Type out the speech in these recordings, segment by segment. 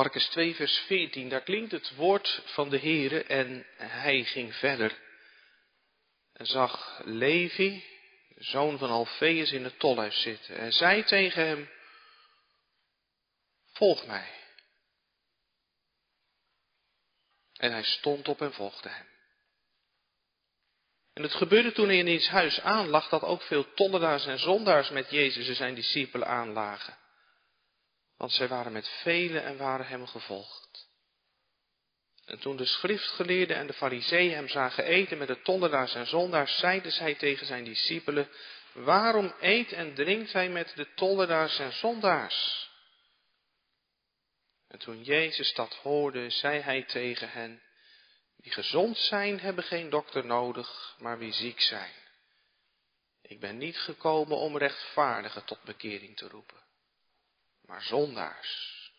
Marcus 2, vers 14, daar klinkt het woord van de Heere en hij ging verder. En zag Levi, zoon van Alfeus, in het tolhuis zitten en zei tegen hem, volg mij. En hij stond op en volgde hem. En het gebeurde toen hij in diens huis aanlag dat ook veel tollenaars en zondaars met Jezus en zijn discipelen aanlagen. Want zij waren met velen en waren hem gevolgd. En toen de schriftgeleerden en de fariseeën hem zagen eten met de tollenaars en zondaars, zeiden zij tegen zijn discipelen, waarom eet en drinkt hij met de tollenaars en zondaars? En toen Jezus dat hoorde, zei hij tegen hen, wie gezond zijn, hebben geen dokter nodig, maar wie ziek zijn. Ik ben niet gekomen om rechtvaardigen tot bekering te roepen, maar zondaars.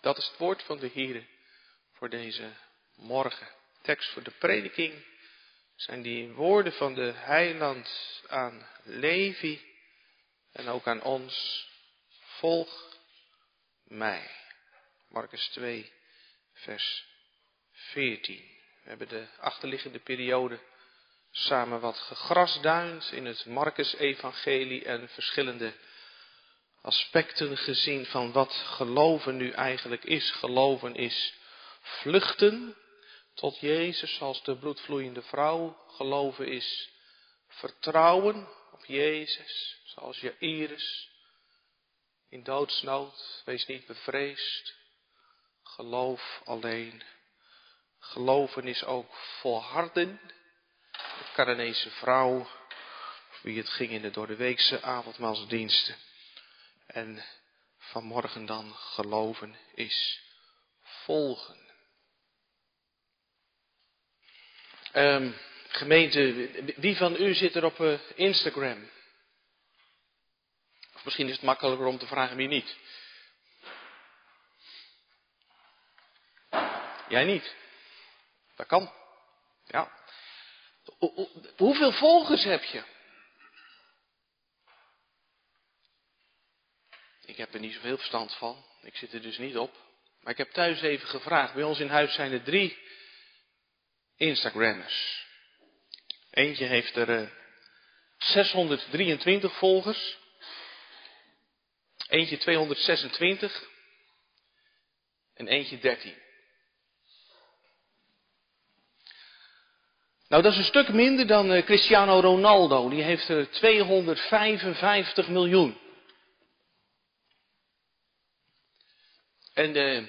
Dat is het woord van de Heer voor deze morgen. Tekst voor de prediking zijn die woorden van de heiland aan Levi en ook aan ons. Volg mij. Marcus 2, vers 14. We hebben de achterliggende periode samen wat gegrasduind in het Marcus-evangelie en verschillende aspecten gezien van wat geloven nu eigenlijk is. Geloven is vluchten tot Jezus als de bloedvloeiende vrouw. Geloven is vertrouwen op Jezus zoals Jairus in doodsnood. Wees niet bevreesd. Geloof alleen. Geloven is ook volharden. De Caranese vrouw, wie het ging in de doordeweekse avondmaalsdiensten. En vanmorgen dan geloven is volgen. Um, gemeente, wie van u zit er op uh, Instagram? Of misschien is het makkelijker om te vragen wie niet. Jij niet. Dat kan. Hoeveel volgers heb je? Ik heb er niet zoveel verstand van. Ik zit er dus niet op. Maar ik heb thuis even gevraagd. Bij ons in huis zijn er drie Instagrammers. Eentje heeft er uh, eh, 623 volgers. Eentje 226. En eentje 13. Nou, dat is een stuk minder dan uh, Cristiano Ronaldo. Die heeft er 255 miljoen. En uh,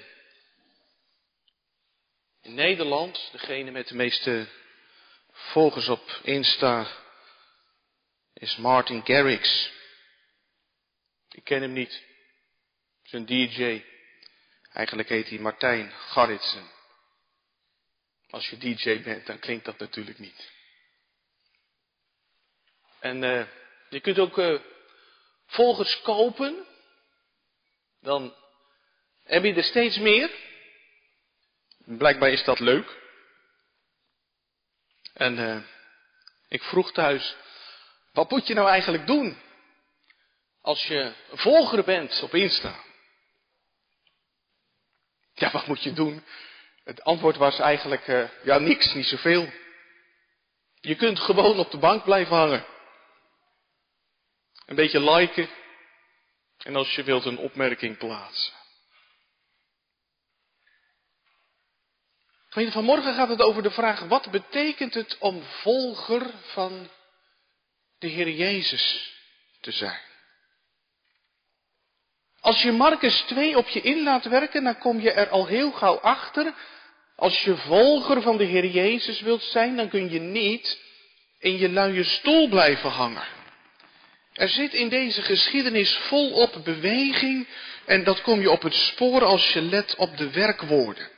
in Nederland, degene met de meeste volgers op Insta, is Martin Garrix. Ik ken hem niet. Een DJ. Eigenlijk heet hij Martijn Garritsen. Als je DJ bent, dan klinkt dat natuurlijk niet. En uh, je kunt ook uh, volgers kopen. Dan heb je er steeds meer. Blijkbaar is dat leuk. En uh, ik vroeg thuis, wat moet je nou eigenlijk doen als je volger bent op Insta? Ja, wat moet je doen? Het antwoord was eigenlijk, uh, ja niks, niet zoveel. Je kunt gewoon op de bank blijven hangen. Een beetje liken. En als je wilt een opmerking plaatsen. Vanmorgen gaat het over de vraag, wat betekent het om volger van de Heer Jezus te zijn? Als je Marcus 2 op je in laat werken, dan kom je er al heel gauw achter. Als je volger van de Heer Jezus wilt zijn, dan kun je niet in je luie stoel blijven hangen. Er zit in deze geschiedenis volop beweging en dat kom je op het spoor als je let op de werkwoorden.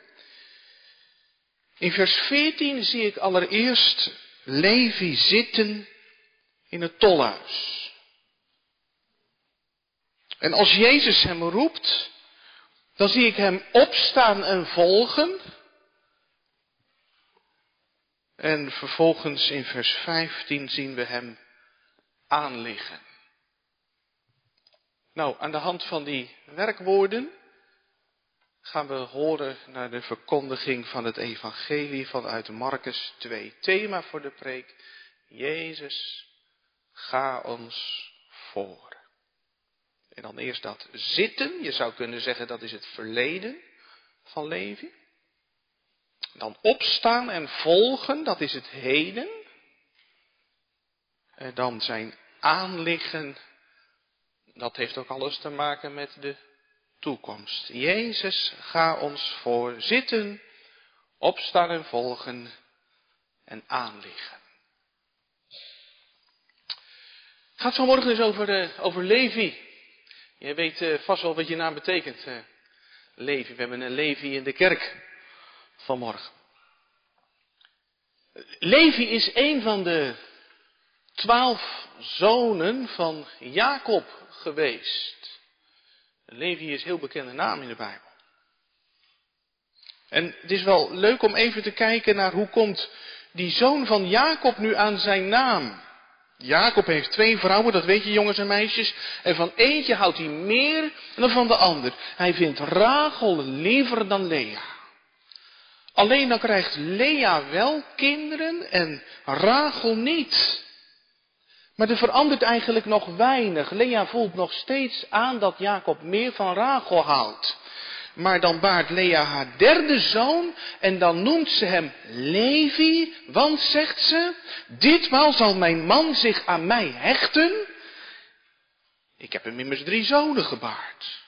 In vers 14 zie ik allereerst Levi zitten in het tolhuis. En als Jezus hem roept, dan zie ik hem opstaan en volgen. En vervolgens in vers 15 zien we hem aanliggen. Nou, aan de hand van die werkwoorden gaan we horen naar de verkondiging van het evangelie vanuit Marcus 2. Thema voor de preek, Jezus, ga ons voor. En dan eerst dat zitten, je zou kunnen zeggen dat is het verleden van Levi. Dan opstaan en volgen, dat is het heden. En dan zijn aanliggen, dat heeft ook alles te maken met de toekomst. Jezus, ga ons voor zitten, opstaan en volgen en aanliggen. Het gaat vanmorgen dus over, uh, over Levi. Je weet uh, vast wel wat je naam betekent. Uh, Levi. We hebben een Levi in de kerk vanmorgen. Levi is een van de twaalf zonen van Jacob geweest. Levi is een heel bekende naam in de Bijbel. En het is wel leuk om even te kijken naar hoe komt die zoon van Jacob nu aan zijn naam. Jacob heeft twee vrouwen, dat weet je jongens en meisjes. En van eentje houdt hij meer dan van de ander. Hij vindt Rachel liever dan Lea. Alleen dan krijgt Lea wel kinderen en Rachel niet. Maar er verandert eigenlijk nog weinig. Lea voelt nog steeds aan dat Jacob meer van Rachel houdt. Maar dan baart Lea haar derde zoon en dan noemt ze hem Levi, want zegt ze, ditmaal zal mijn man zich aan mij hechten. Ik heb hem immers drie zonen gebaard.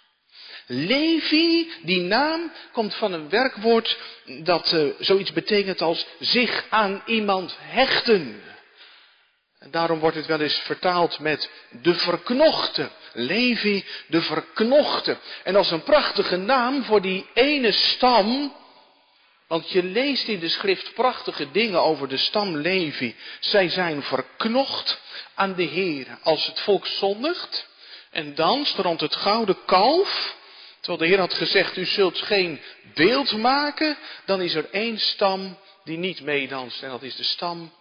Levi, die naam komt van een werkwoord dat uh, zoiets betekent als zich aan iemand hechten. En daarom wordt het wel eens vertaald met de verknochte. Levi, de verknochte. En als een prachtige naam voor die ene stam. Want je leest in de schrift prachtige dingen over de stam Levi. Zij zijn verknocht aan de Heer. Als het volk zondigt en danst rond het gouden kalf. Terwijl de Heer had gezegd, u zult geen beeld maken. Dan is er één stam die niet meedanst. En dat is de stam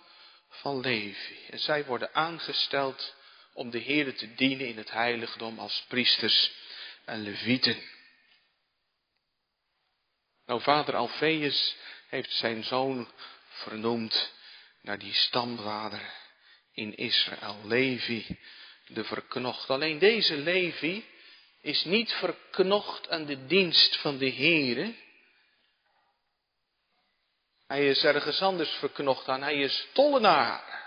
van Levi. En zij worden aangesteld om de Heer te dienen in het heiligdom als priesters en levieten. Nou, vader Alfeus heeft zijn zoon vernoemd naar die stamvader in Israël, Levi, de verknocht. Alleen deze Levi is niet verknocht aan de dienst van de Heere, hij is ergens anders verknocht aan. Hij is tollenaar.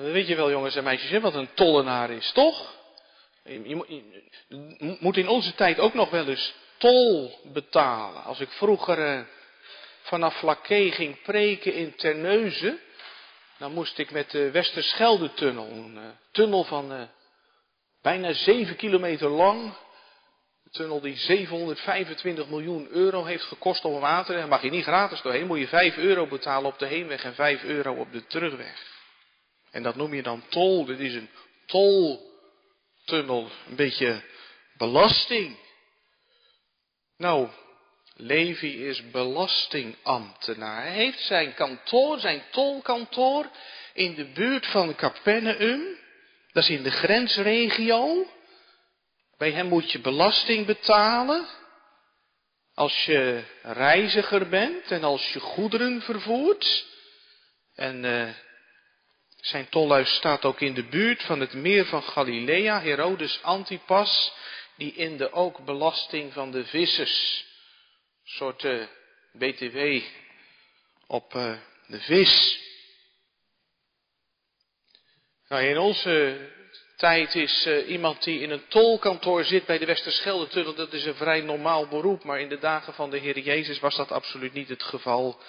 Weet je wel, jongens en meisjes, wat een tollenaar is, toch? Je moet in onze tijd ook nog wel eens tol betalen. Als ik vroeger eh, vanaf Flaké ging preken in Terneuzen, dan moest ik met de Westerschelde-tunnel, een uh, tunnel van bijna zeven kilometer lang, tunnel die 725 miljoen euro heeft gekost om water. En mag je niet gratis doorheen, moet je 5 euro betalen op de heenweg en 5 euro op de terugweg. En dat noem je dan tol. Dit is een toltunnel. Een beetje belasting. Nou, Levi is belastingambtenaar. Hij heeft zijn kantoor, zijn tolkantoor, in de buurt van Capernaum. Dat is in de grensregio. Bij hem moet je belasting betalen als je reiziger bent en als je goederen vervoert. En uh, zijn tolhuis staat ook in de buurt van het meer van Galilea, Herodes Antipas, die in de ook belasting van de vissers, soort uh, eh, BTW op uh, de vis. Nou, in onze tijd is iemand die in een tolkantoor zit bij de Westerschelde-tunnel, dat is een vrij normaal beroep, maar in de dagen van de Heer Jezus was dat absoluut niet het geval.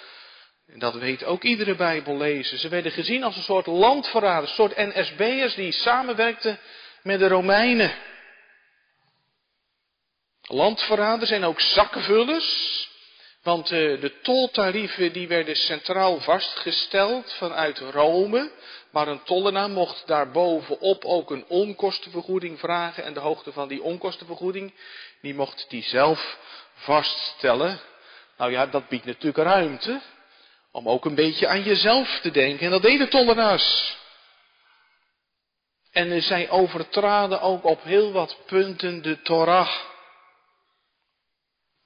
En dat weet ook iedere Bijbellezer. Ze werden gezien als een soort landverraders, een soort NSB'ers die samenwerkten met de Romeinen. Landverraders en ook zakkenvullers. Want uh, de toltarieven die werden centraal vastgesteld vanuit Rome. Maar een tollenaar mocht daarbovenop ook een onkostenvergoeding vragen. En de hoogte van die onkostenvergoeding, die mocht die zelf vaststellen. Nou ja, dat biedt natuurlijk ruimte om ook een beetje aan jezelf te denken. En dat deden tollenaars. En zij overtraden ook op heel wat punten de Torah.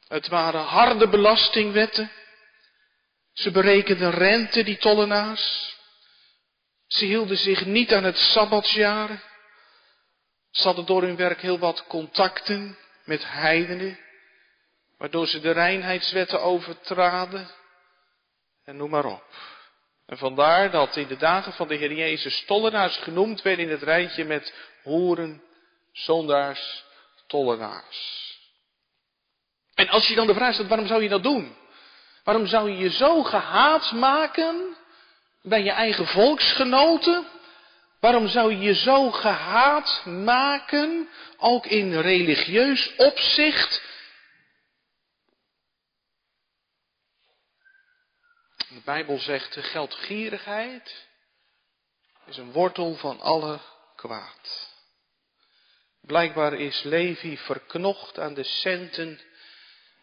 Het waren harde belastingwetten. Ze berekenden rente, die tollenaars. Ze hielden zich niet aan het sabbatsjaren. Ze hadden door hun werk heel wat contacten met heidenen, waardoor ze de reinheidswetten overtraden. En noem maar op. En vandaar dat in de dagen van de Heer Jezus tollenaars genoemd werden in het rijtje met hoeren, zondaars, tollenaars. En als je dan de vraag stelt, waarom zou je dat doen? Waarom zou je je zo gehaat maken bij je eigen volksgenoten? Waarom zou je je zo gehaat maken, ook in religieus opzicht? De Bijbel zegt, geldgierigheid is een wortel van alle kwaad. Blijkbaar is Levi verknocht aan de centen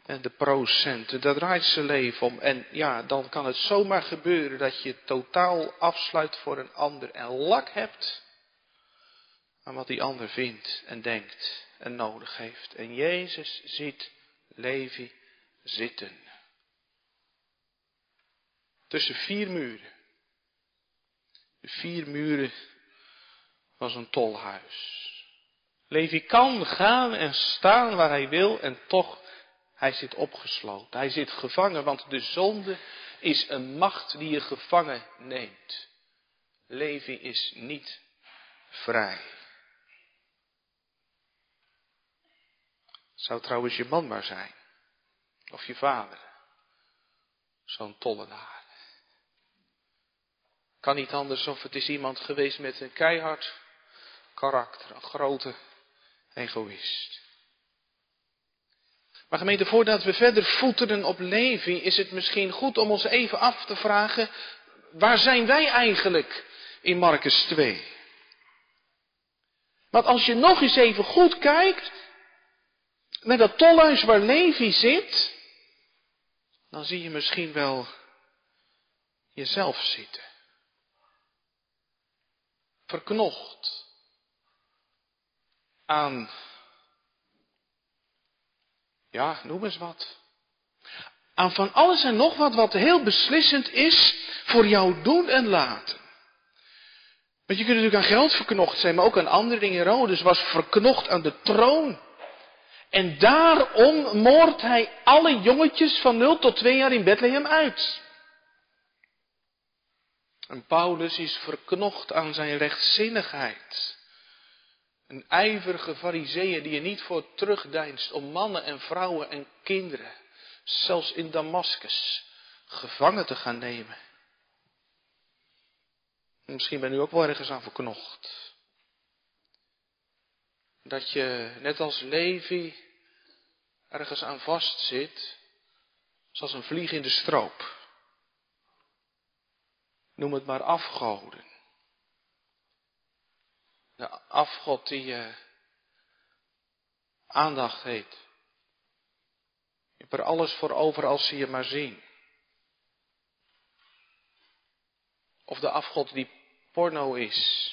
en de procenten. Daar draait zijn leven om. En ja, dan kan het zomaar gebeuren dat je totaal afsluit voor een ander en lak hebt aan wat die ander vindt en denkt en nodig heeft. En Jezus ziet Levi zitten. Tussen vier muren. De vier muren was een tolhuis. Levi kan gaan en staan waar hij wil en toch hij zit opgesloten. Hij zit gevangen, want de zonde is een macht die je gevangen neemt. Levi is niet vrij. Zou trouwens je man maar zijn. Of je vader. Zo'n tollenaar. Kan niet anders of het is iemand geweest met een keihard karakter. Een grote egoïst. Maar gemeente, voordat we verder voeteren op Levi, is het misschien goed om ons even af te vragen, waar zijn wij eigenlijk in Marcus 2? Want als je nog eens even goed kijkt naar dat tolhuis waar Levi zit, dan zie je misschien wel jezelf zitten. Verknocht aan ja, noem eens wat. Aan van alles en nog wat wat heel beslissend is voor jouw doen en laten. Want je kunt natuurlijk aan geld verknocht zijn, maar ook aan andere dingen. Herodes was verknocht aan de troon. En daarom moordt hij alle jongetjes van 0 tot 2 jaar in Bethlehem uit. En Paulus is verknocht aan zijn rechtzinnigheid. Een ijverige fariseeën die je niet voor terugdeinst om mannen en vrouwen en kinderen, zelfs in Damascus, gevangen te gaan nemen. Misschien ben u ook wel ergens aan verknocht. Dat je, net als Levi, ergens aan vastzit, zoals een vlieg in de stroop. Noem het maar afgoden. De afgod die je aandacht heeft. Je hebt er alles voor over als ze je maar zien. Of de afgod die porno is.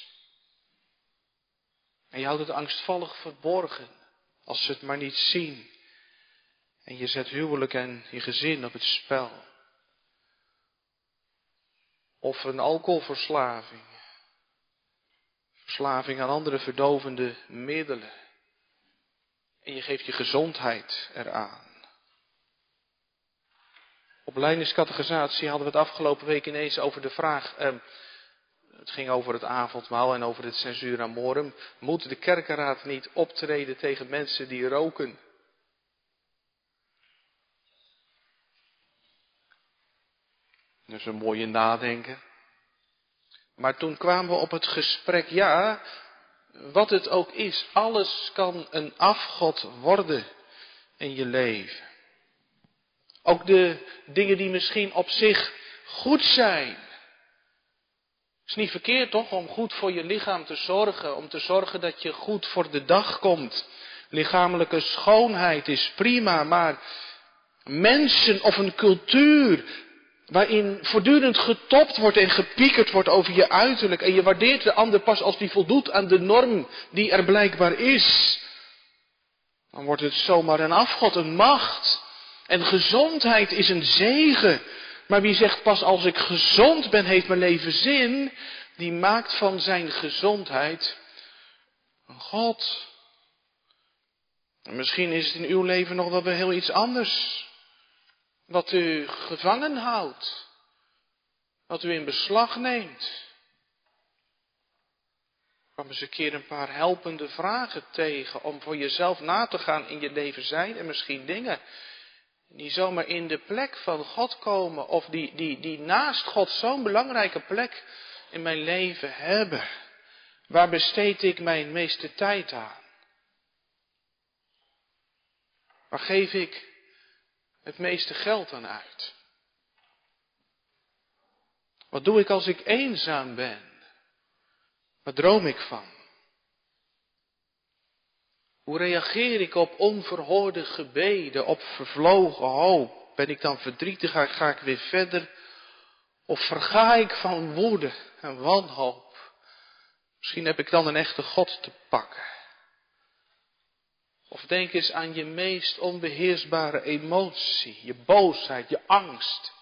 En je houdt het angstvallig verborgen als ze het maar niet zien. En je zet huwelijk en je gezin op het spel. Of een alcoholverslaving. Verslaving aan andere verdovende middelen. En je geeft je gezondheid eraan. Op Leiderscategorisatie hadden we het afgelopen week ineens over de vraag. Eh, het ging over het avondmaal en over het censuur amorum. Moet de kerkenraad niet optreden tegen mensen die roken? Is een mooie nadenken. Maar toen kwamen we op het gesprek, ja, wat het ook is, alles kan een afgod worden in je leven. Ook de dingen die misschien op zich goed zijn. Is niet verkeerd toch om goed voor je lichaam te zorgen, om te zorgen dat je goed voor de dag komt. Lichamelijke schoonheid is prima, maar mensen of een cultuur Waarin voortdurend getopt wordt en gepiekerd wordt over je uiterlijk. En je waardeert de ander pas als die voldoet aan de norm die er blijkbaar is. Dan wordt het zomaar een afgod, een macht. En gezondheid is een zegen. Maar wie zegt pas als ik gezond ben, heeft mijn leven zin. Die maakt van zijn gezondheid een God. En misschien is het in uw leven nog wel weer heel iets anders. Wat u gevangen houdt. Wat u in beslag neemt. Ik kwam eens een keer een paar helpende vragen tegen om voor jezelf na te gaan in je leven zijn en misschien dingen die zomaar in de plek van God komen of die, die, die naast God zo'n belangrijke plek in mijn leven hebben. Waar besteed ik mijn meeste tijd aan? Waar geef ik het meeste geld aan uit? Wat doe ik als ik eenzaam ben? Wat droom ik van? Hoe reageer ik op onverhoorde gebeden, op vervlogen hoop? Ben ik dan verdrietig, ga, ga ik weer verder? Of verga ik van woede en wanhoop? Misschien heb ik dan een echte God te pakken. Of denk eens aan je meest onbeheersbare emotie, je boosheid, je angst,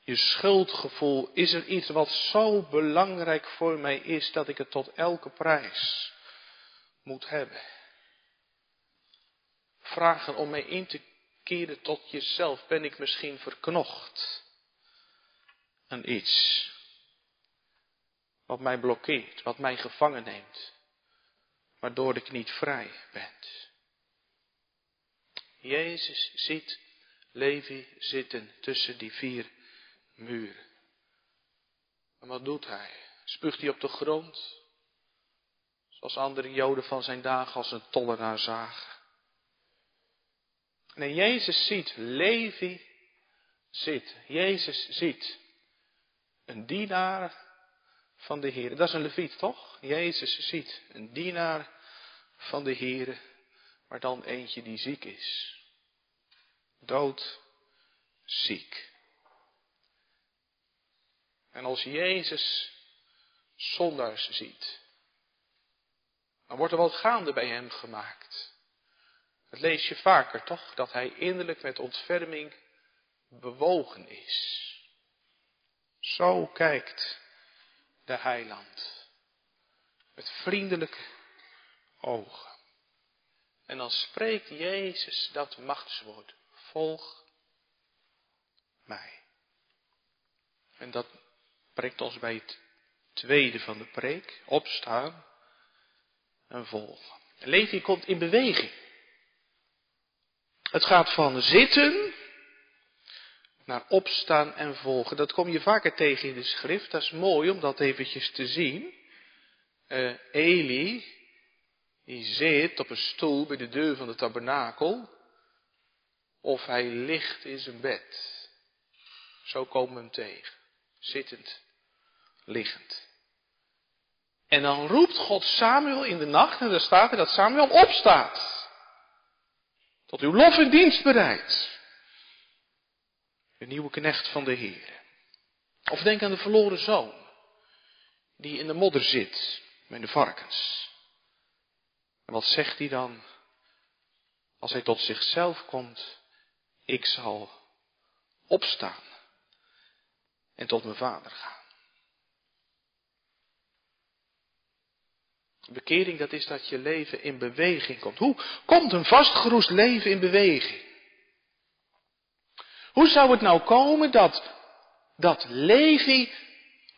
je schuldgevoel. Is er iets wat zo belangrijk voor mij is dat ik het tot elke prijs moet hebben? Vragen om mij in te keren tot jezelf. Ben ik misschien verknocht aan iets wat mij blokkeert, wat mij gevangen neemt, waardoor ik niet vrij ben? Jezus ziet Levi zitten tussen die vier muren. En wat doet hij? Spuugt hij op de grond? Zoals andere Joden van zijn dagen als een tollenaar zagen. Nee, Jezus ziet Levi zit. Jezus ziet een dienaar van de Heer. Dat is een leviet, toch? Jezus ziet een dienaar van de Heer, maar dan eentje die ziek is dood, ziek. En als Jezus zondaars ziet, dan wordt er wat gaande bij hem gemaakt. Dat lees je vaker toch, dat hij innerlijk met ontferming bewogen is. Zo kijkt de heiland. Met vriendelijke ogen. En dan spreekt Jezus dat machtswoord volg mij. En dat brengt ons bij het tweede van de preek, opstaan en volgen. Levi komt in beweging. Het gaat van zitten naar opstaan en volgen. Dat kom je vaker tegen in de schrift. Dat is mooi om dat eventjes te zien. Uh, Eli, die zit op een stoel bij de deur van de tabernakel of hij ligt in zijn bed. Zo komen we hem tegen. Zittend, liggend. En dan roept God Samuel in de nacht en dan staat er dat Samuel opstaat. Tot uw lof en dienst bereidt. De nieuwe knecht van de Heer. Of denk aan de verloren zoon. Die in de modder zit met de varkens. En wat zegt hij dan? Als hij tot zichzelf komt ik zal opstaan en tot mijn vader gaan. Bekering, dat is dat je leven in beweging komt. Hoe komt een vastgeroest leven in beweging? Hoe zou het nou komen dat, dat Levi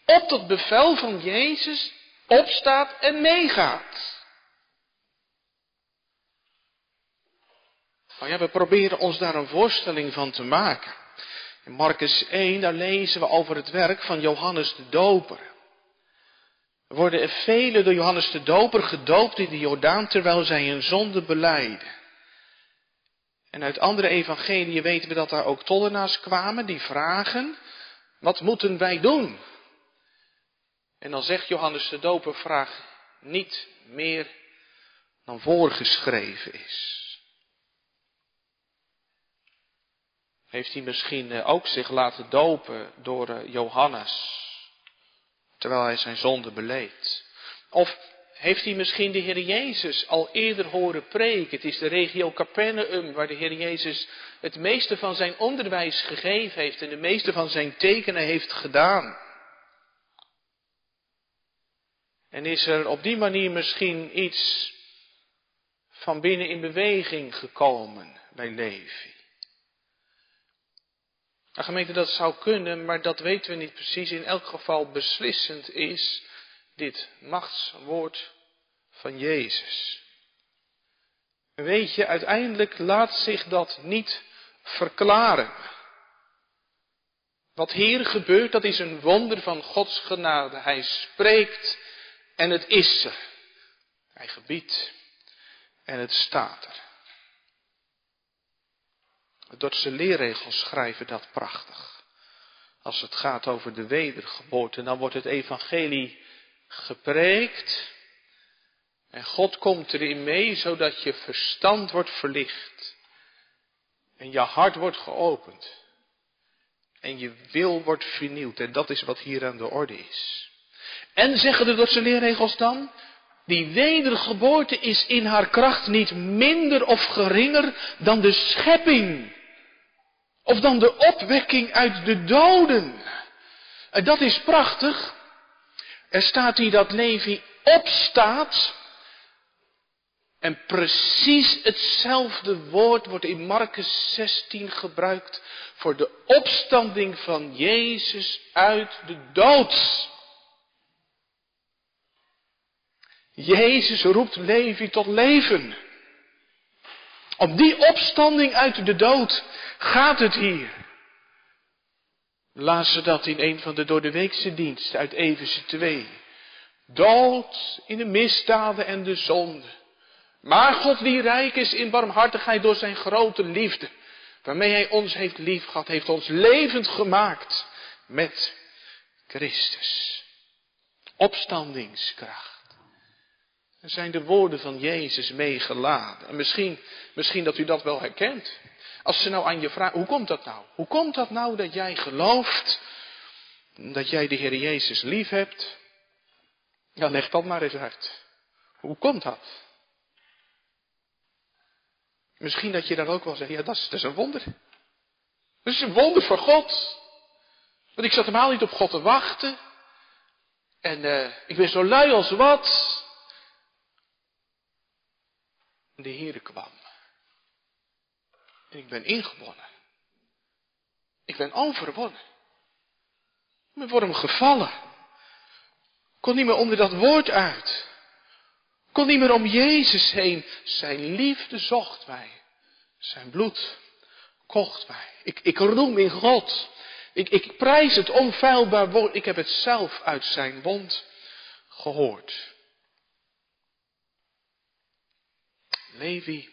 op het bevel van Jezus opstaat en meegaat? Nou ja, we proberen ons daar een voorstelling van te maken. In Marcus 1, daar lezen we over het werk van Johannes de Doper. Er worden velen door Johannes de Doper gedoopt in de Jordaan terwijl zij hun zonde beleiden. En uit andere evangeliën weten we dat daar ook tollenaars kwamen die vragen, wat moeten wij doen? En dan zegt Johannes de Doper, vraag niet meer dan voorgeschreven is. Heeft hij misschien eh, ook zich laten dopen door eh, Johannes, terwijl hij zijn zonde beleed? Of heeft hij misschien de Heer Jezus al eerder horen preken? Het is de regio Capernaum waar de Heer Jezus het meeste van zijn onderwijs gegeven heeft en de meeste van zijn tekenen heeft gedaan. En is er op die manier misschien iets van binnen in beweging gekomen bij Levi? De gemeente, dat zou kunnen, maar dat weten we niet precies. In elk geval beslissend is dit machtswoord van Jezus. Weet je, uiteindelijk laat zich dat niet verklaren. Wat hier gebeurt, dat is een wonder van Gods genade. Hij spreekt en het is er. Hij gebiedt en het staat er. De Dordtse leerregels schrijven dat prachtig. Als het gaat over de wedergeboorte, dan wordt het evangelie gepreekt. En God komt erin mee, zodat je verstand wordt verlicht. En je hart wordt geopend. En je wil wordt vernieuwd. En dat is wat hier aan de orde is. En zeggen de Dordtse leerregels dan, die wedergeboorte is in haar kracht niet minder of geringer dan de schepping. Of dan de opwekking uit de doden. En dat is prachtig. Er staat hier dat Levi opstaat. En precies hetzelfde woord wordt in Marcus 16 gebruikt voor de opstanding van Jezus uit de dood. Jezus roept Levi tot leven. Om die opstanding uit de dood gaat het hier. Laat ze dat in een van de door de weekse diensten uit Efeze 2. Dood in de misdaden en de zonde. Maar God die rijk is in barmhartigheid door zijn grote liefde, waarmee hij ons heeft liefgehad, heeft ons levend gemaakt met Christus. Opstandingskracht zijn de woorden van Jezus meegeladen. En misschien, misschien dat u dat wel herkent. Als ze nou aan je vragen, hoe komt dat nou? Hoe komt dat nou dat jij gelooft dat jij de Heer Jezus lief hebt? Ja, leg dat maar eens uit. Hoe komt dat? Misschien dat je dan ook wel zegt, ja, dat is, is een wonder. Dat is een wonder voor God. Want ik zat helemaal niet op God te wachten. En uh, ik ben zo lui als wat. De Heere kwam. En ik ben ingebonnen. Ik ben overwonnen. Ik ben hem gevallen. Kon niet meer onder dat woord uit. Kon niet meer om Jezus heen. Zijn liefde zocht mij. Zijn bloed kocht mij. Ik, ik roem in God. Ik, ik prijs het onfeilbaar woord. Ik heb het zelf uit zijn mond gehoord. Levi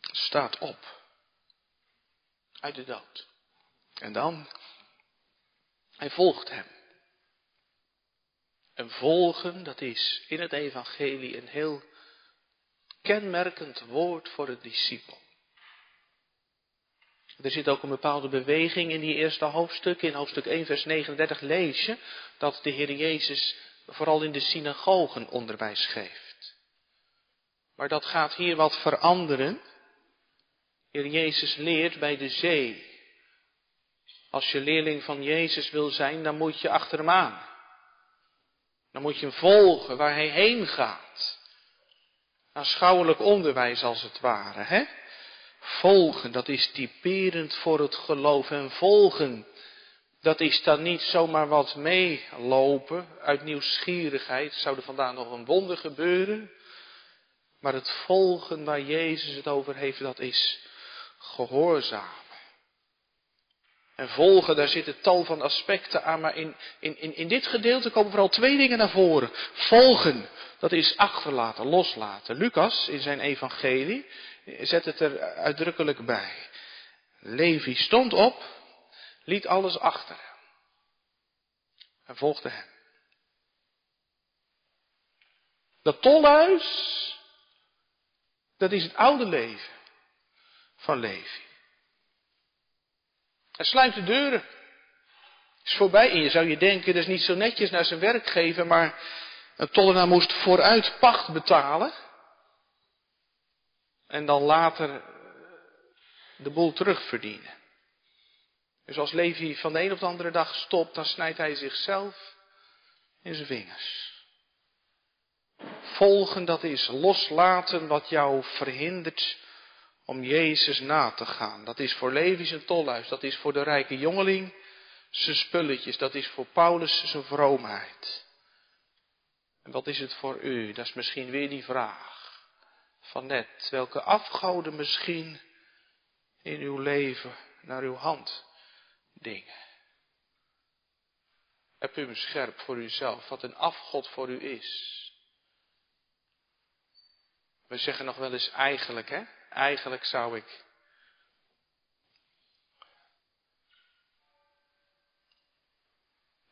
staat op uit de dood. En dan, hij volgt hem. En volgen, dat is in het evangelie een heel kenmerkend woord voor het discipel. Er zit ook een bepaalde beweging in die eerste hoofdstuk. In hoofdstuk 1, vers 39 lees je dat de Heer Jezus vooral in de synagogen onderwijs geeft. Maar dat gaat hier wat veranderen. Heer Jezus leert bij de zee. Als je leerling van Jezus wil zijn, dan moet je achter hem aan. Dan moet je hem volgen waar hij heen gaat. Aanschouwelijk onderwijs als het ware, hè? Volgen, dat is typerend voor het geloof. En volgen, dat is dan niet zomaar wat meelopen uit nieuwsgierigheid. Zou er vandaag nog een wonder gebeuren? Maar het volgen waar Jezus het over heeft, dat is gehoorzamen. En volgen, daar zitten tal van aspecten aan, maar in, in, in, in dit gedeelte komen vooral twee dingen naar voren. Volgen, dat is achterlaten, loslaten. Lucas in zijn evangelie zet het er uitdrukkelijk bij. Levi stond op, liet alles achter en volgde hem. Dat tolhuis, dat is het oude leven van Levi. Hij sluit de deuren. Is voorbij. En je zou je denken, is niet zo netjes naar zijn werkgever, maar een tollenaar moest vooruit pacht betalen. En dan later de boel terugverdienen. Dus als Levi van de een op de andere dag stopt, dan snijdt hij zichzelf in zijn vingers. Volgen, dat is loslaten wat jou verhindert om Jezus na te gaan. Dat is voor Levi zijn tolhuis, dat is voor de rijke jongeling zijn spulletjes, dat is voor Paulus zijn vroomheid. En wat is het voor u? Dat is misschien weer die vraag van net. Welke afgoden misschien in uw leven naar uw hand dingen. Heb u hem scherp voor uzelf, wat een afgod voor u is. We zeggen nog wel eens eigenlijk, hè? Eigenlijk zou ik.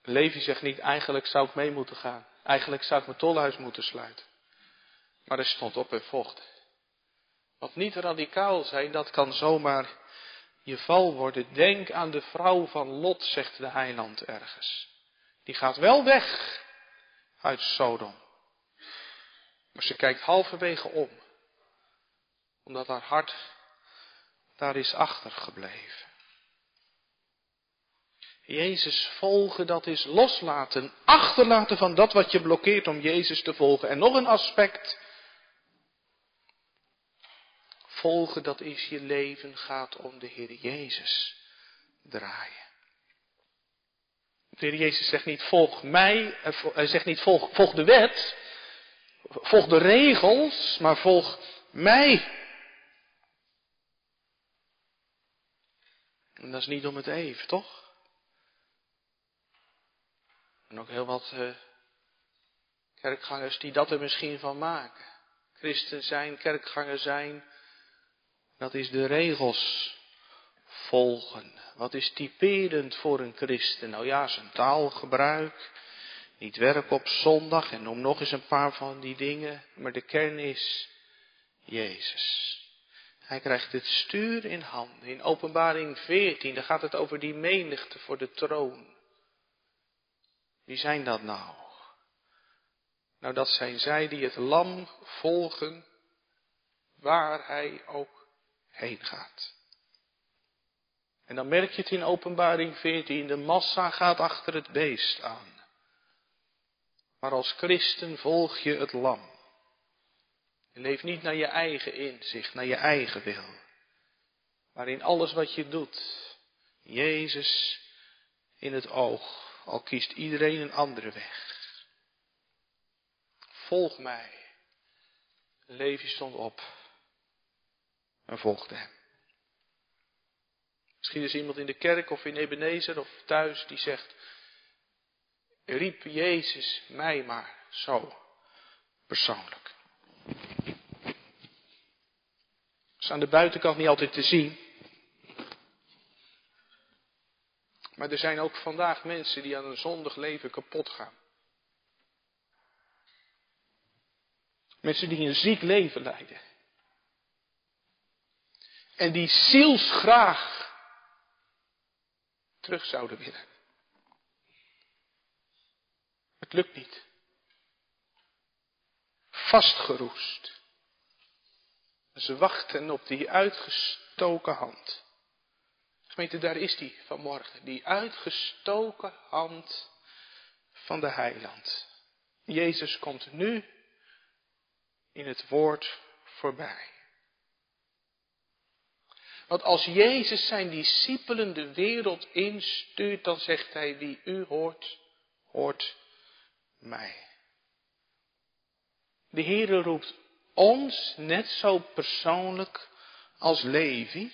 Levi zegt niet, eigenlijk zou ik mee moeten gaan. Eigenlijk zou ik mijn tolhuis moeten sluiten. Maar er stond op en vocht. Wat niet radicaal zijn, dat kan zomaar je val worden. Denk aan de vrouw van Lot, zegt de heiland ergens. Die gaat wel weg uit Sodom. Maar ze kijkt halverwege om. Omdat haar hart daar is achtergebleven. Jezus volgen, dat is loslaten, achterlaten van dat wat je blokkeert om Jezus te volgen. En nog een aspect. Volgen, dat is je leven gaat om de Heer Jezus draaien. De Heer Jezus zegt niet volg mij, hij zegt niet volg, volg de wet, volg de regels, maar volg mij. En dat is niet om het even, toch? En ook heel wat uh, kerkgangers die dat er misschien van maken. Christen zijn, kerkganger zijn, dat is de regels volgen. Wat is typerend voor een christen? Nou ja, zijn taalgebruik, niet werk op zondag en noem nog eens een paar van die dingen, maar de kern is Jezus. Hij krijgt het stuur in handen. In openbaring 14, daar gaat het over die menigte voor de troon. Wie zijn dat nou? Nou, dat zijn zij die het lam volgen, waar hij ook heen gaat. En dan merk je het in openbaring 14, de massa gaat achter het beest aan. Maar als christen volg je het lam. Je leeft niet naar je eigen inzicht, naar je eigen wil. Maar in alles wat je doet, Jezus in het oog, al kiest iedereen een andere weg. Volg mij. Levi stond op en volgde hem. Misschien is iemand in de kerk of in Ebenezer of thuis die zegt, riep Jezus mij maar zo persoonlijk. Dat is aan de buitenkant niet altijd te zien. Maar er zijn ook vandaag mensen die aan een zondig leven kapot gaan. Mensen die een ziek leven leiden. En die zielsgraag terug zouden willen. Lukt niet. Vastgeroest. Ze wachten op die uitgestoken hand. Gemeente, daar is die vanmorgen. Die uitgestoken hand van de heiland. Jezus komt nu in het woord voorbij. Want als Jezus zijn discipelen de wereld instuurt, dan zegt hij, wie u hoort, hoort mij. De Heere roept ons net zo persoonlijk als Levi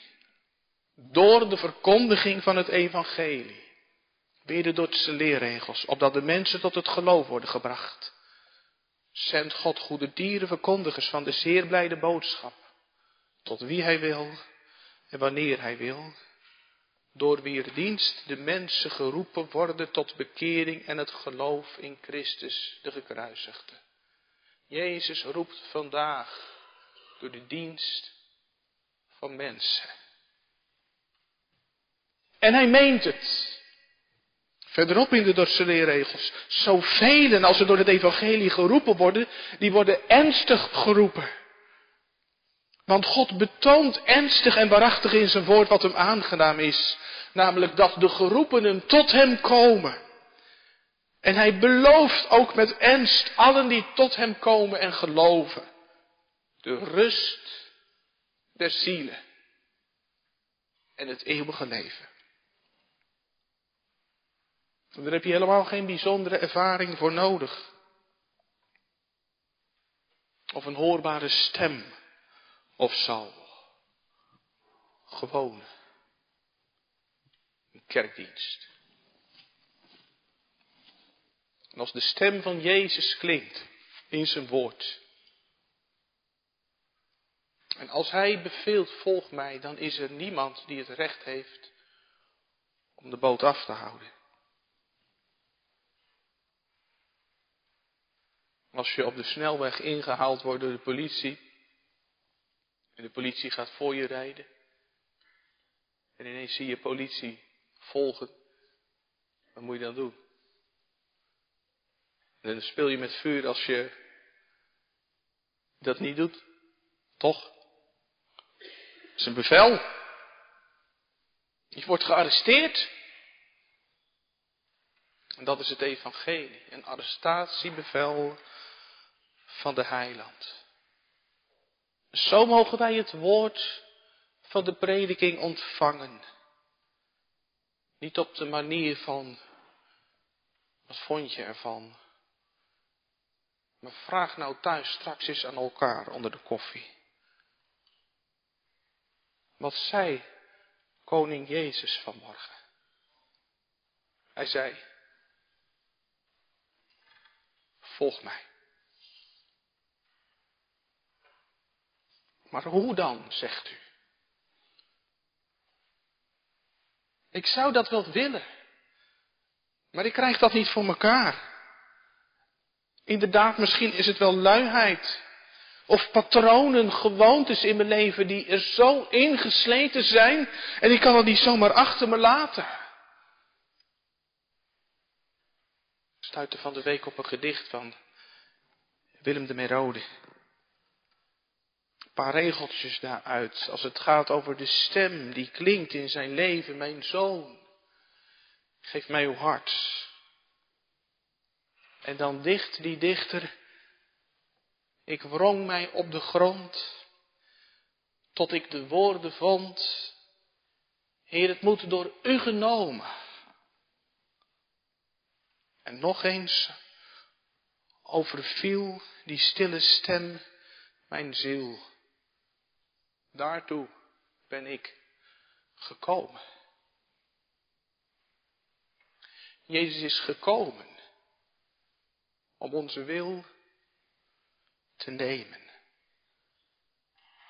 door de verkondiging van het evangelie. Weer door zijn leerregels, opdat de mensen tot het geloof worden gebracht. Zendt God goede dieren verkondigers van de zeer blijde boodschap, tot wie hij wil en wanneer hij wil, door wier dienst de mensen geroepen worden tot bekering en het geloof in Christus de gekruisigde. Jezus roept vandaag door de dienst van mensen. En hij meent het. Verderop in de Dordtse leerregels. Zoveel als er door het evangelie geroepen worden, die worden ernstig geroepen. Want God betoont ernstig en waarachtig in zijn woord wat hem aangenaam is. Namelijk dat de geroepenen tot hem komen. En hij belooft ook met ernst allen die tot hem komen en geloven. De rust der zielen. En het eeuwige leven. En daar heb je helemaal geen bijzondere ervaring voor nodig. Of een hoorbare stem of zo. Gewoon. Een kerkdienst. En als de stem van Jezus klinkt in zijn woord. En als hij beveelt, volg mij, dan is er niemand die het recht heeft om de boot af te houden. Als je op de snelweg ingehaald wordt door de politie. En de politie gaat voor je rijden. En ineens zie je politie volgen. Wat moet je dan doen? En dan speel je met vuur als je dat niet doet. Toch? Het is een bevel. Je wordt gearresteerd. En dat is het evangelie. Een arrestatiebevel van de heiland. Zo mogen wij het woord van de prediking ontvangen. Niet op de manier van, wat vond je ervan? Maar vraag nou thuis straks eens aan elkaar onder de koffie. Wat zei koning Jezus vanmorgen? Hij zei, volg mij. Maar hoe dan, zegt u? Ik zou dat wel willen. Maar ik krijg dat niet voor mekaar. Inderdaad, misschien is het wel luiheid. Of patronen, gewoontes in mijn leven die er zo ingesleten zijn. En ik kan het niet zomaar achter me laten. Stuitte van de week op een gedicht van Willem de Merode paar regeltjes daaruit. Als het gaat over de stem die klinkt in zijn leven. Mijn zoon, geef mij uw hart. En dan dicht die dichter. Ik wrong mij op de grond. Tot ik de woorden vond. Heer, het moet door u genomen. En nog eens overviel die stille stem mijn ziel. Daartoe ben ik gekomen. Jezus is gekomen om onze wil te nemen.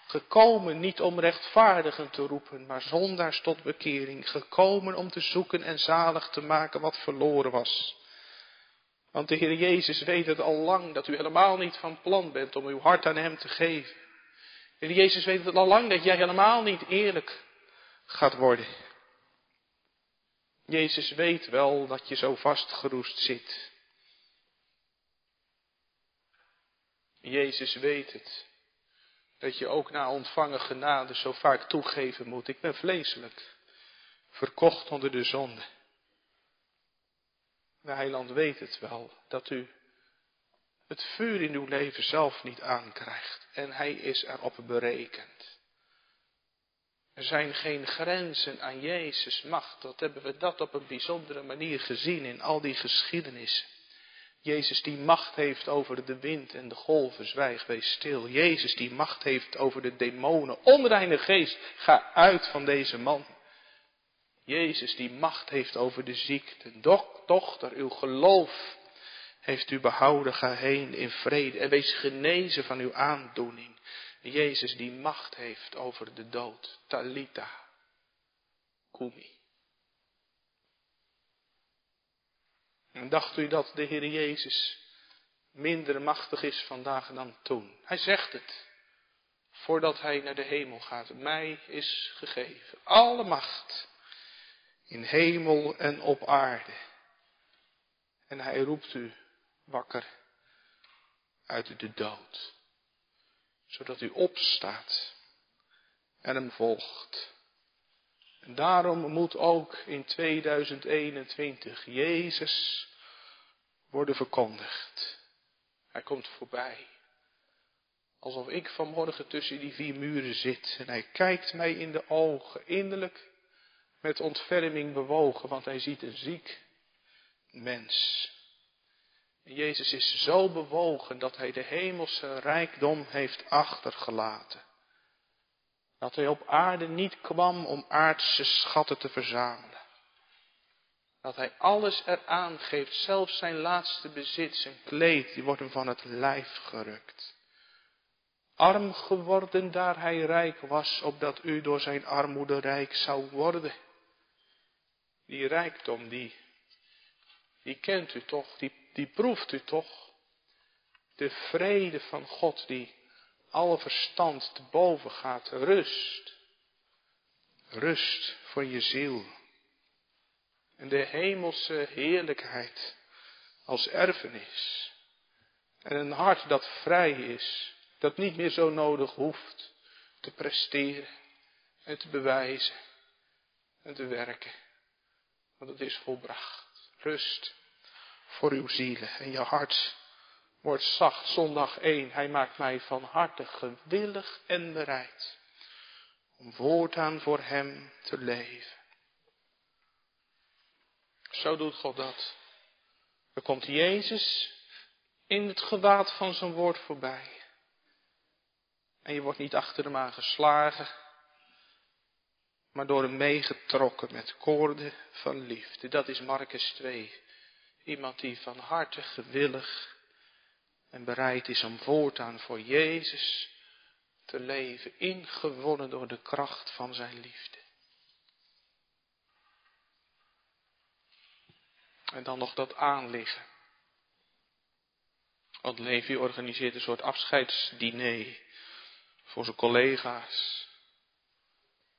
Gekomen niet om rechtvaardigen te roepen, maar zondaars tot bekering. Gekomen om te zoeken en zalig te maken wat verloren was. Want de Heer Jezus weet het al lang dat u helemaal niet van plan bent om uw hart aan Hem te geven. En Jezus weet het al lang dat jij helemaal niet eerlijk gaat worden. Jezus weet wel dat je zo vastgeroest zit. Jezus weet het. Dat je ook na ontvangen genade zo vaak toegeven moet. Ik ben vleeselijk. Verkocht onder de zonde. De heiland weet het wel. Dat u het vuur in uw leven zelf niet aankrijgt. En hij is erop berekend. Er zijn geen grenzen aan Jezus' macht. Dat hebben we dat op een bijzondere manier gezien in al die geschiedenissen. Jezus die macht heeft over de wind en de golven, zwijg, wees stil. Jezus die macht heeft over de demonen, onreine geest, ga uit van deze man. Jezus die macht heeft over de ziekte. Dochter, uw geloof heeft u behouden, ga heen in vrede en wees genezen van uw aandoening. Jezus die macht heeft over de dood. Talita. Kumi. En dacht u dat de Heer Jezus minder machtig is vandaag dan toen? Hij zegt het. Voordat hij naar de hemel gaat. Mij is gegeven. Alle macht in hemel en op aarde. En hij roept u wakker uit de dood, zodat u opstaat en hem volgt. En daarom moet ook in 2021 Jezus worden verkondigd. Hij komt voorbij. Alsof ik vanmorgen tussen die vier muren zit en hij kijkt mij in de ogen, innerlijk met ontferming bewogen, want hij ziet een ziek mens. Jezus is zo bewogen dat hij de hemelse rijkdom heeft achtergelaten. Dat hij op aarde niet kwam om aardse schatten te verzamelen. Dat hij alles eraan geeft, zelfs zijn laatste bezit, zijn kleed, die wordt hem van het lijf gerukt. Arm geworden daar hij rijk was, opdat u door zijn armoede rijk zou worden. Die rijkdom, die, die kent u toch, die, die proeft u toch. De vrede van God die alle verstand te boven gaat. Rust. Rust voor je ziel. En de hemelse heerlijkheid als erfenis. En een hart dat vrij is, dat niet meer zo nodig hoeft te presteren en te bewijzen en te werken. Want het is volbracht. Rust voor uw zielen en je hart wordt zacht. Zondag 1. Hij maakt mij van harte gewillig en bereid om voortaan voor hem te leven. Zo doet God dat. Er komt Jezus in het gewaad van zijn woord voorbij. En je wordt niet achter hem aan geslagen, maar door hem meegetrokken met koorden van liefde. Dat is Marcus 2. Iemand die van harte gewillig en bereid is om voortaan voor Jezus te leven, ingewonnen door de kracht van zijn liefde. En dan nog dat aanliggen. Want Levi organiseert een soort afscheidsdiner voor zijn collega's.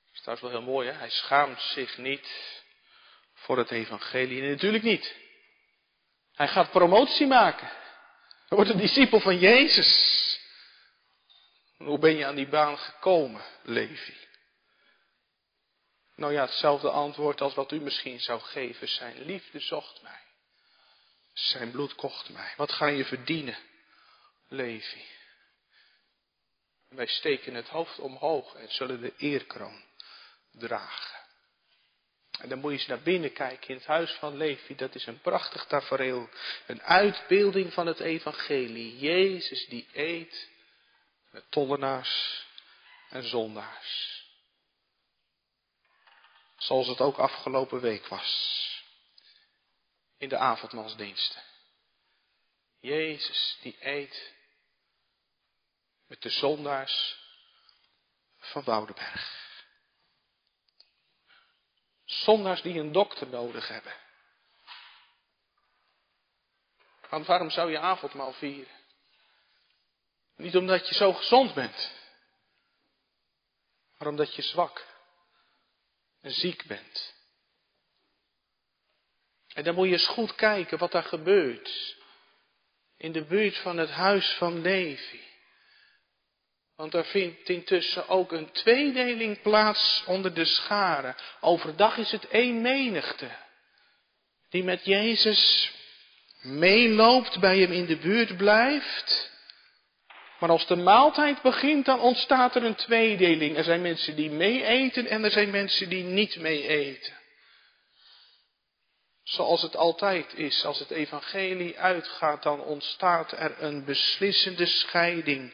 Dat is trouwens wel heel mooi, hè? Hij schaamt zich niet voor het evangelie. Natuurlijk niet. Hij gaat promotie maken. Hij wordt een discipel van Jezus. hoe ben je aan die baan gekomen, Levi? Nou ja, hetzelfde antwoord als wat u misschien zou geven. Zijn liefde zocht mij. Zijn bloed kocht mij. Wat ga je verdienen, Levi? Wij steken het hoofd omhoog en zullen de eerkroon dragen. En dan moet je eens naar binnen kijken in het huis van Levi. Dat is een prachtig tafereel. Een uitbeelding van het evangelie. Jezus die eet met tollenaars en zondaars. Zoals het ook afgelopen week was. In de avondmaalsdiensten. Jezus die eet met de zondaars van Woudenberg. Zondaars die een dokter nodig hebben. Want waarom zou je avondmaal vieren? Niet omdat je zo gezond bent, maar omdat je zwak en ziek bent. En dan moet je eens goed kijken wat daar gebeurt. In de buurt van het huis van Levi. Want er vindt intussen ook een tweedeling plaats onder de scharen. Overdag is het één menigte. Die met Jezus meeloopt, bij hem in de buurt blijft. Maar als de maaltijd begint, dan ontstaat er een tweedeling. Er zijn mensen die mee eten en er zijn mensen die niet mee eten. Zoals het altijd is, als het evangelie uitgaat, dan ontstaat er een beslissende scheiding.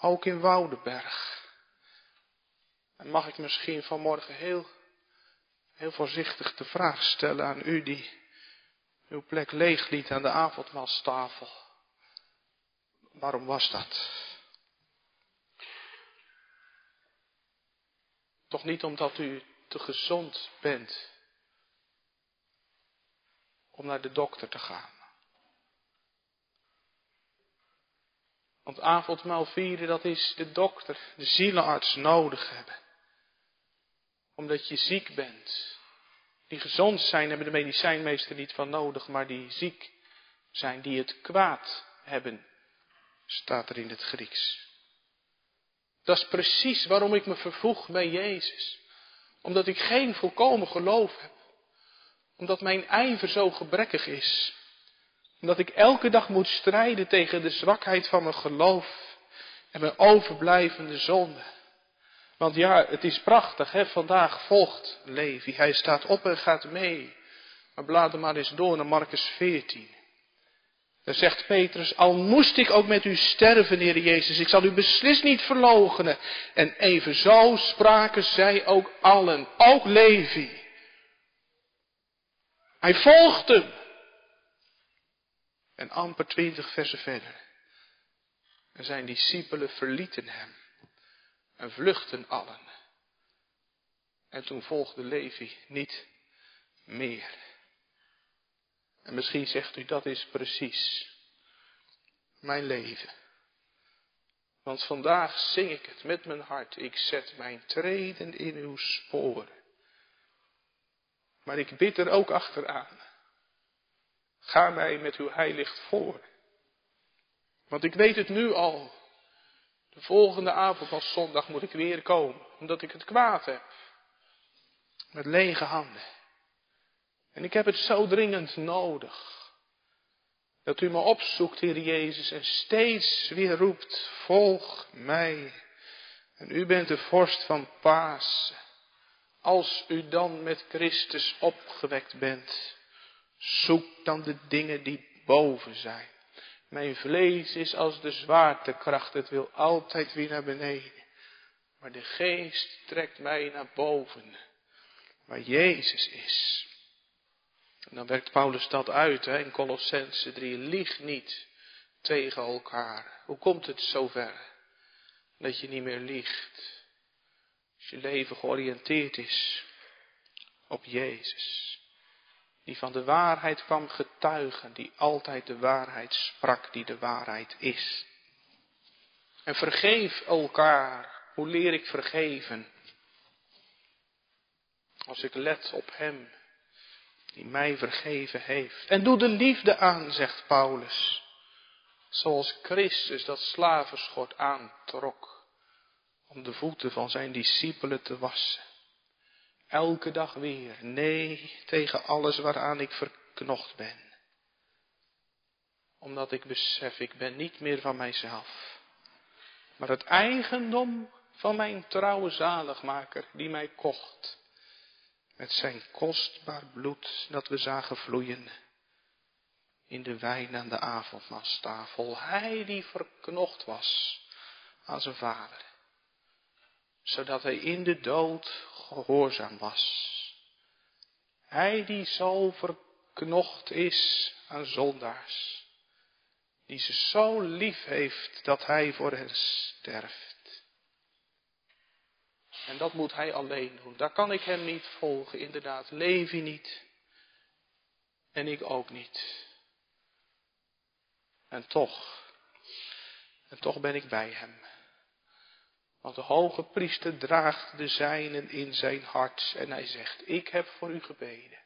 Ook in Woudenberg. En mag ik misschien vanmorgen heel, heel voorzichtig de vraag stellen aan u die uw plek leeg liet aan de avondmaalstafel. Waarom was dat? Toch niet omdat u te gezond bent om naar de dokter te gaan. Want avondmaal vieren, dat is de dokter, de zielenarts nodig hebben. Omdat je ziek bent Die gezond zijn, hebben de medicijnmeester niet van nodig, maar die ziek zijn, die het kwaad hebben, staat er in het Grieks. Dat is precies waarom ik me vervoeg bij Jezus. Omdat ik geen volkomen geloof heb. Omdat mijn ijver zo gebrekkig is. Omdat ik elke dag moet strijden tegen de zwakheid van mijn geloof en mijn overblijvende zonde. Want ja, het is prachtig, hè? vandaag volgt Levi. Hij staat op en gaat mee. Maar blader maar eens door naar Marcus 14. Dan zegt Petrus, al moest ik ook met u sterven, Heer Jezus, ik zal u beslist niet verloochenen. En evenzo spraken zij ook allen, ook Levi. Hij volgt hem. En amper twintig versen verder. En zijn discipelen verlieten hem en vluchten allen. En toen volgde Levi niet meer. En misschien zegt u dat is precies mijn leven. Want vandaag zing ik het met mijn hart. Ik zet mijn treden in uw sporen. Maar ik bid er ook achteraan. Ga mij met uw heilicht voor. Want ik weet het nu al. De volgende avond als zondag moet ik weer komen. Omdat ik het kwaad heb. Met lege handen. En ik heb het zo dringend nodig. Dat u me opzoekt, Heer Jezus, en steeds weer roept, volg mij. En u bent de vorst van Pasen. Als u dan met Christus opgewekt bent, zoek dan de dingen die boven zijn. Mijn vlees is als de zwaartekracht, het wil altijd weer naar beneden. Maar de geest trekt mij naar boven, waar Jezus is. En dan werkt Paulus dat uit hè, in Colossense 3. Lieg niet tegen elkaar. Hoe komt het zover dat je niet meer liegt? Als je leven georiënteerd is op Jezus. Die van de waarheid kwam getuigen, die altijd de waarheid sprak, die de waarheid is. En vergeef elkaar. Hoe leer ik vergeven? Als ik let op Hem die mij vergeven heeft. En doe de liefde aan, zegt Paulus. Zoals Christus dat slavenschot aantrok om de voeten van zijn discipelen te wassen. Elke dag weer, nee tegen alles waaraan ik verknocht ben. Omdat ik besef, ik ben niet meer van mijzelf, maar het eigendom van mijn trouwe zaligmaker die mij kocht met zijn kostbaar bloed dat we zagen vloeien in de wijn aan de avondmaalstafel. Hij die verknocht was aan zijn vader, zodat hij in de dood gehoorzaam was. Hij die zo verknocht is aan zondaars, die ze zo lief heeft dat hij voor hen sterft. En dat moet hij alleen doen. Daar kan ik hem niet volgen, inderdaad. Levi niet. En ik ook niet. En toch, en toch ben ik bij hem. Want de hoge priester draagt de zijnen in zijn hart en hij zegt, ik heb voor u gebeden.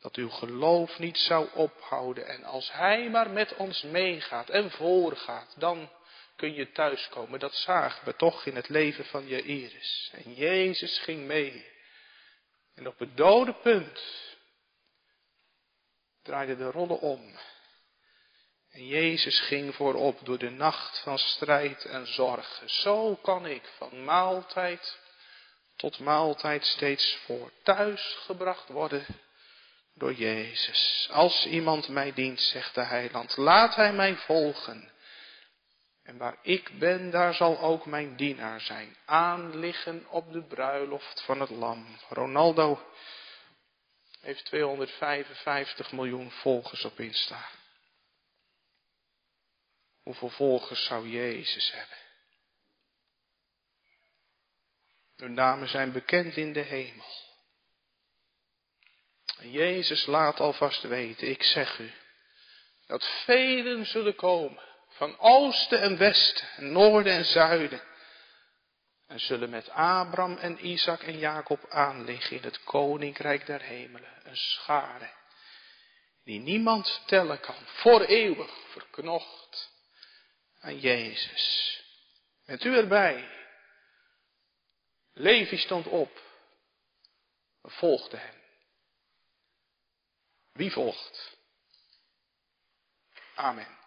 Dat uw geloof niet zou ophouden en als hij maar met ons meegaat en voorgaat, dan kun je thuiskomen. Dat zagen we toch in het leven van Jairus. En Jezus ging mee. En op het dode punt draaide de rollen om. En Jezus ging voorop door de nacht van strijd en zorgen. Zo kan ik van maaltijd tot maaltijd steeds voor thuis gebracht worden door Jezus. Als iemand mij dient, zegt de heiland, laat hij mij volgen. En waar ik ben, daar zal ook mijn dienaar zijn. Aanliggen op de bruiloft van het lam. Ronaldo heeft 255 miljoen volgers op Insta. Hoeveel volgers zou Jezus hebben? Hun namen zijn bekend in de hemel. En Jezus laat alvast weten, ik zeg u, dat velen zullen komen van oosten en westen, noorden en zuiden. en zullen met Abraham en Isaac en Jacob aanliggen in het koninkrijk der hemelen. Een schare die niemand tellen kan, voor eeuwig verknocht aan Jezus. Met u erbij. Levi stond op. We hem. Wie volgt? Amen.